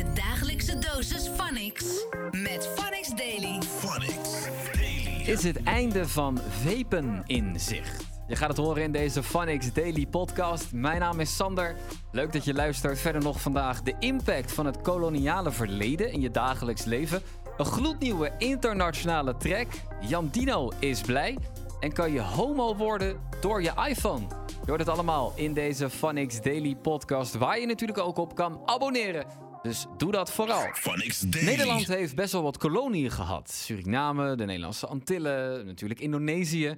Je dagelijkse dosis Phonics met Phonics Daily. Phonics Daily. Is het einde van vapen in zicht? Je gaat het horen in deze Phonics Daily podcast. Mijn naam is Sander. Leuk dat je luistert. Verder nog vandaag de impact van het koloniale verleden in je dagelijks leven. Een gloednieuwe internationale track. Jan Dino is blij. En kan je homo worden door je iPhone? Je hoort het allemaal in deze Phonics Daily podcast. Waar je natuurlijk ook op kan abonneren. Dus doe dat vooral. Nederland heeft best wel wat koloniën gehad. Suriname, de Nederlandse Antillen, natuurlijk Indonesië.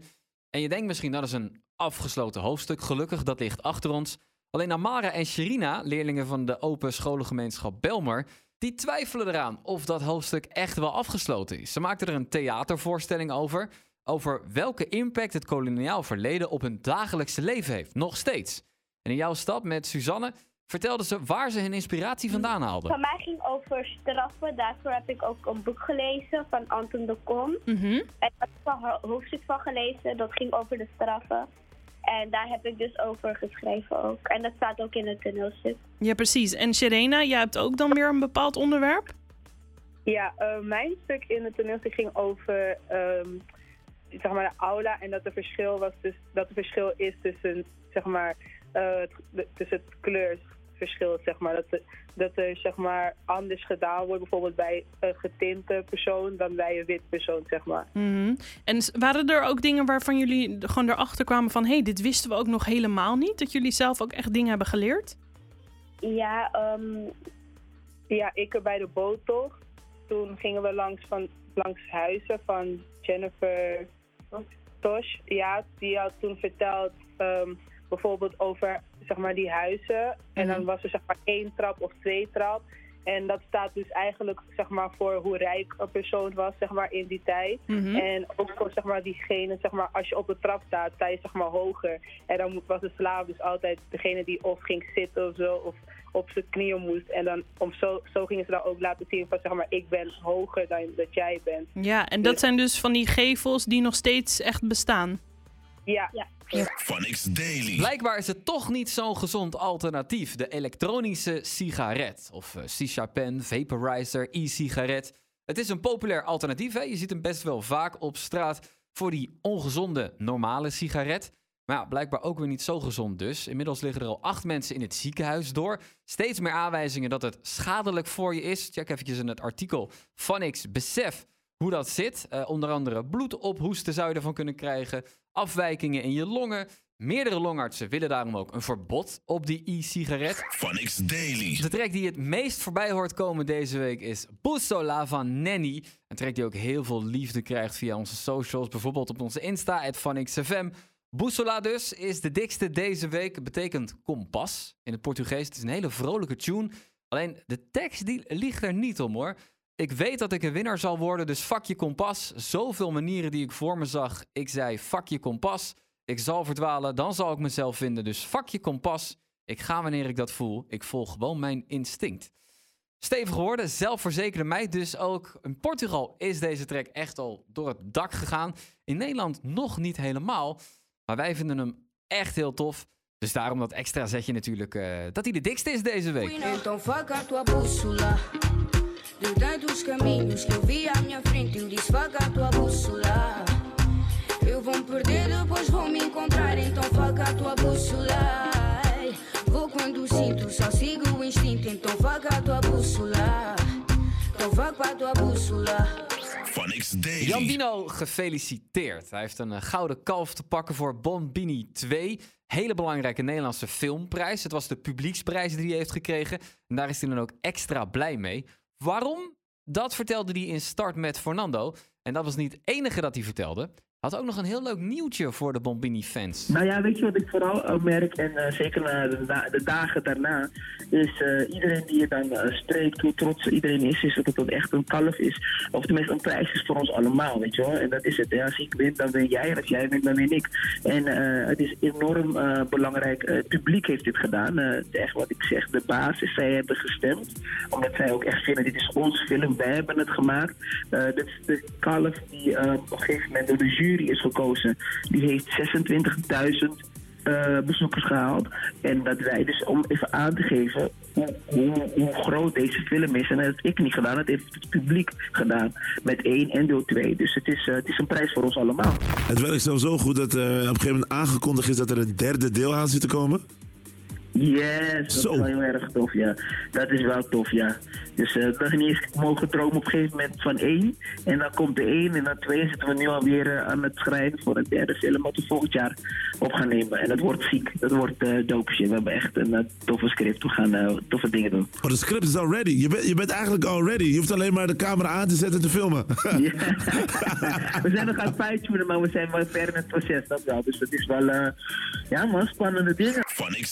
En je denkt misschien dat is een afgesloten hoofdstuk. Gelukkig, dat ligt achter ons. Alleen Amara en Sherina, leerlingen van de open scholengemeenschap Belmer, die twijfelen eraan of dat hoofdstuk echt wel afgesloten is. Ze maakten er een theatervoorstelling over, over welke impact het koloniaal verleden op hun dagelijkse leven heeft, nog steeds. En in jouw stad met Suzanne vertelden ze waar ze hun inspiratie vandaan haalden. Van mij ging over straffen. Daarvoor heb ik ook een boek gelezen van Anton de Kom. En daar heb ik een hoofdstuk van gelezen. Dat ging over de straffen. En daar heb ik dus over geschreven ook. En dat staat ook in het toneelstuk. Ja, precies. En Sherena, jij hebt ook dan weer een bepaald onderwerp? Ja, eh, mijn stuk in het toneelstuk ging over ehm, zeg maar de aula en dat er verschil was dus dat er verschil is tussen zeg maar eh, het- de- tussen het kleursverschil zeg maar dat er, dat er zeg maar anders gedaan wordt bijvoorbeeld bij een getinte persoon dan bij een wit persoon zeg maar. Mhm. En waren er ook dingen waarvan jullie gewoon erachter kwamen van... hé, hey, dit wisten we ook nog helemaal niet? Dat jullie zelf ook echt dingen hebben geleerd? Ja, ehm, Ja, ik er bij de boottocht. Toen gingen we langs, van, langs huizen van Jennifer Tosh. Ja, die had toen verteld ehm, bijvoorbeeld over zeg maar, die huizen. En dan Mhm. was er zeg maar één trap of twee trap. En dat staat dus eigenlijk zeg maar, voor hoe rijk een persoon was zeg maar, in die tijd. Mhm. En ook voor zeg maar, diegene, zeg maar, als je op de trap staat, sta je zeg maar, hoger. En dan was de slaaf dus altijd degene die of ging zitten of zo, of op zijn knieën moest. En dan om zo, zo gingen ze dan ook laten zien van, zeg maar, ik ben hoger dan dat jij bent. Ja, en dat zijn dus van die gevels die nog steeds echt bestaan. Ja, ja. Daily. Blijkbaar is het toch niet zo'n gezond alternatief. De elektronische sigaret. Of eh, shisha pen, vaporizer, e-sigaret. Het is een populair alternatief. Hè? Je ziet hem best wel vaak op straat voor die ongezonde normale sigaret. Maar ja, blijkbaar ook weer niet zo gezond dus. Inmiddels liggen er al acht mensen in het ziekenhuis door. Steeds meer aanwijzingen dat het schadelijk voor je is. Check eventjes in het artikel. Phonics besef hoe dat zit. Eh, onder andere bloedophoesten zou je ervan kunnen krijgen. Afwijkingen in je longen. Meerdere longartsen willen daarom ook een verbod op die e-sigaret. Phonics Daily. De track die het meest voorbij hoort komen deze week is Bussola van Nanny. Een track die ook heel veel liefde krijgt via onze socials. Bijvoorbeeld op onze Insta, @phonixfm. Bussola dus is de dikste deze week. Betekent kompas in het Portugees. Het is een hele vrolijke tune. Alleen de tekst die ligt er niet om hoor. Ik weet dat ik een winnaar zal worden, dus fuck je kompas. Zoveel manieren die ik voor me zag. Ik zei fuck je kompas. Ik zal verdwalen, dan zal ik mezelf vinden. Dus fuck je kompas. Ik ga wanneer ik dat voel. Ik volg gewoon mijn instinct. Stevig woorden, zelfverzekerde meid dus ook. In Portugal is deze track echt al door het dak gegaan. In Nederland nog niet helemaal. Maar wij vinden hem echt heel tof. Dus daarom dat extra zetje natuurlijk eh, dat hij de dikste is deze week. De tantos caminhos que eu vi à minha frente Eu disse vaca a tua bússola Eu vou me perder, depois vou me encontrar Então vaca a tua bússola Vou quando sinto, só sigo o instinto Então vaca a tua bússola Então vaca a tua bússola. Jan Dino, gefeliciteerd. Hij heeft een eh, gouden kalf te pakken voor Bombini 2. Hele belangrijke Nederlandse filmprijs. Het was de publieksprijs die hij heeft gekregen. En daar is hij dan ook extra blij mee. Waarom? Dat vertelde hij in Start met Fernando. En dat was niet het enige dat hij vertelde. Had ook nog een heel leuk nieuwtje voor de Bombini-fans. Nou ja, weet je wat ik vooral ook merk, en eh, zeker na de, de dagen daarna, is eh, iedereen die je dan eh, spreekt, hoe trots iedereen is, is dat het echt een kalf is. Of tenminste een prijs is voor ons allemaal, weet je wel. En dat is het. Als ik win, dan win jij. En als jij wint, dan win ik. En het is enorm belangrijk. Het publiek heeft dit gedaan. Echt wat ik zeg, de basis. Zij hebben gestemd. Omdat zij ook echt vinden, dit is ons film. Wij hebben het gemaakt. Dit is de kalf die op een gegeven moment de jury is gekozen. Die heeft 26.000 eh, bezoekers gehaald. En dat wij dus, om even aan te geven hoe hoe, groot deze film is. En dat heb ik niet gedaan, dat heeft het publiek gedaan. Met één en deel 2. Dus het is, eh, het is een prijs voor ons allemaal. Het werkt sowieso goed dat er op een gegeven moment aangekondigd is dat er een derde deel aan zit te komen. Yes, dat Zo. is wel heel erg tof, ja. Dat is wel tof, ja. Dus eh dan niet eens mogen dromen op een gegeven moment van één. En dan komt de één en dan twee zitten we nu alweer eh, aan het schrijven voor een derde film wat we volgend jaar op gaan nemen. En dat wordt ziek. Dat wordt eh dope shit. We hebben echt een toffe script. We gaan toffe dingen doen. Oh, de script is al ready. Je, bent je bent eigenlijk al ready. Je hoeft alleen maar de camera aan te zetten en te filmen. Ja. we zijn nog aan het fine-tunen, maar we zijn wel ver in het proces, dat wel. Dus dat is wel, ja man, spannende dingen.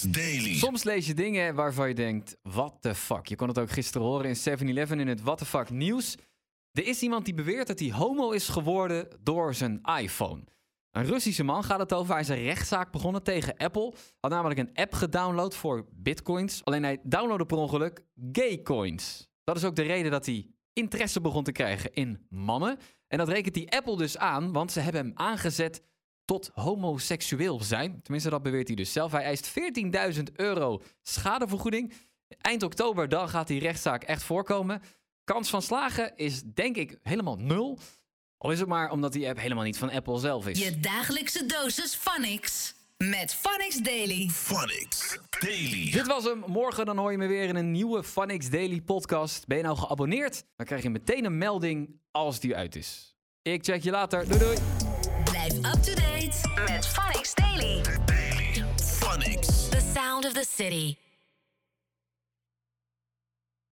Daily. Soms lees je dingen waarvan je denkt, what the fuck. Je kon het ook gisteren horen in 7-Eleven in het what the fuck nieuws. Er is iemand die beweert dat hij homo is geworden door zijn iPhone. Een Russische man gaat het over. Hij is een rechtszaak begonnen tegen Apple. Had namelijk een app gedownload voor bitcoins. Alleen hij downloadde per ongeluk gaycoins. Dat is ook de reden dat hij interesse begon te krijgen in mannen. En dat rekent die Apple dus aan, want ze hebben hem aangezet tot homoseksueel zijn. Tenminste, dat beweert hij dus zelf. Hij eist 14.000 euro schadevergoeding. Eind oktober dan gaat die rechtszaak echt voorkomen. Kans van slagen is denk ik helemaal nul. Al is het maar omdat die app helemaal niet van Apple zelf is. Je dagelijkse dosis Phonics. Met Phonics Daily. Phonics Daily. Dit was hem. Morgen dan hoor je me weer in een nieuwe Phonics Daily podcast. Ben je nou geabonneerd? Dan krijg je meteen een melding als die uit is. Ik check je later. Doei doei. Blijf up to date met Phonics Daily. Phonics. The sound of the city.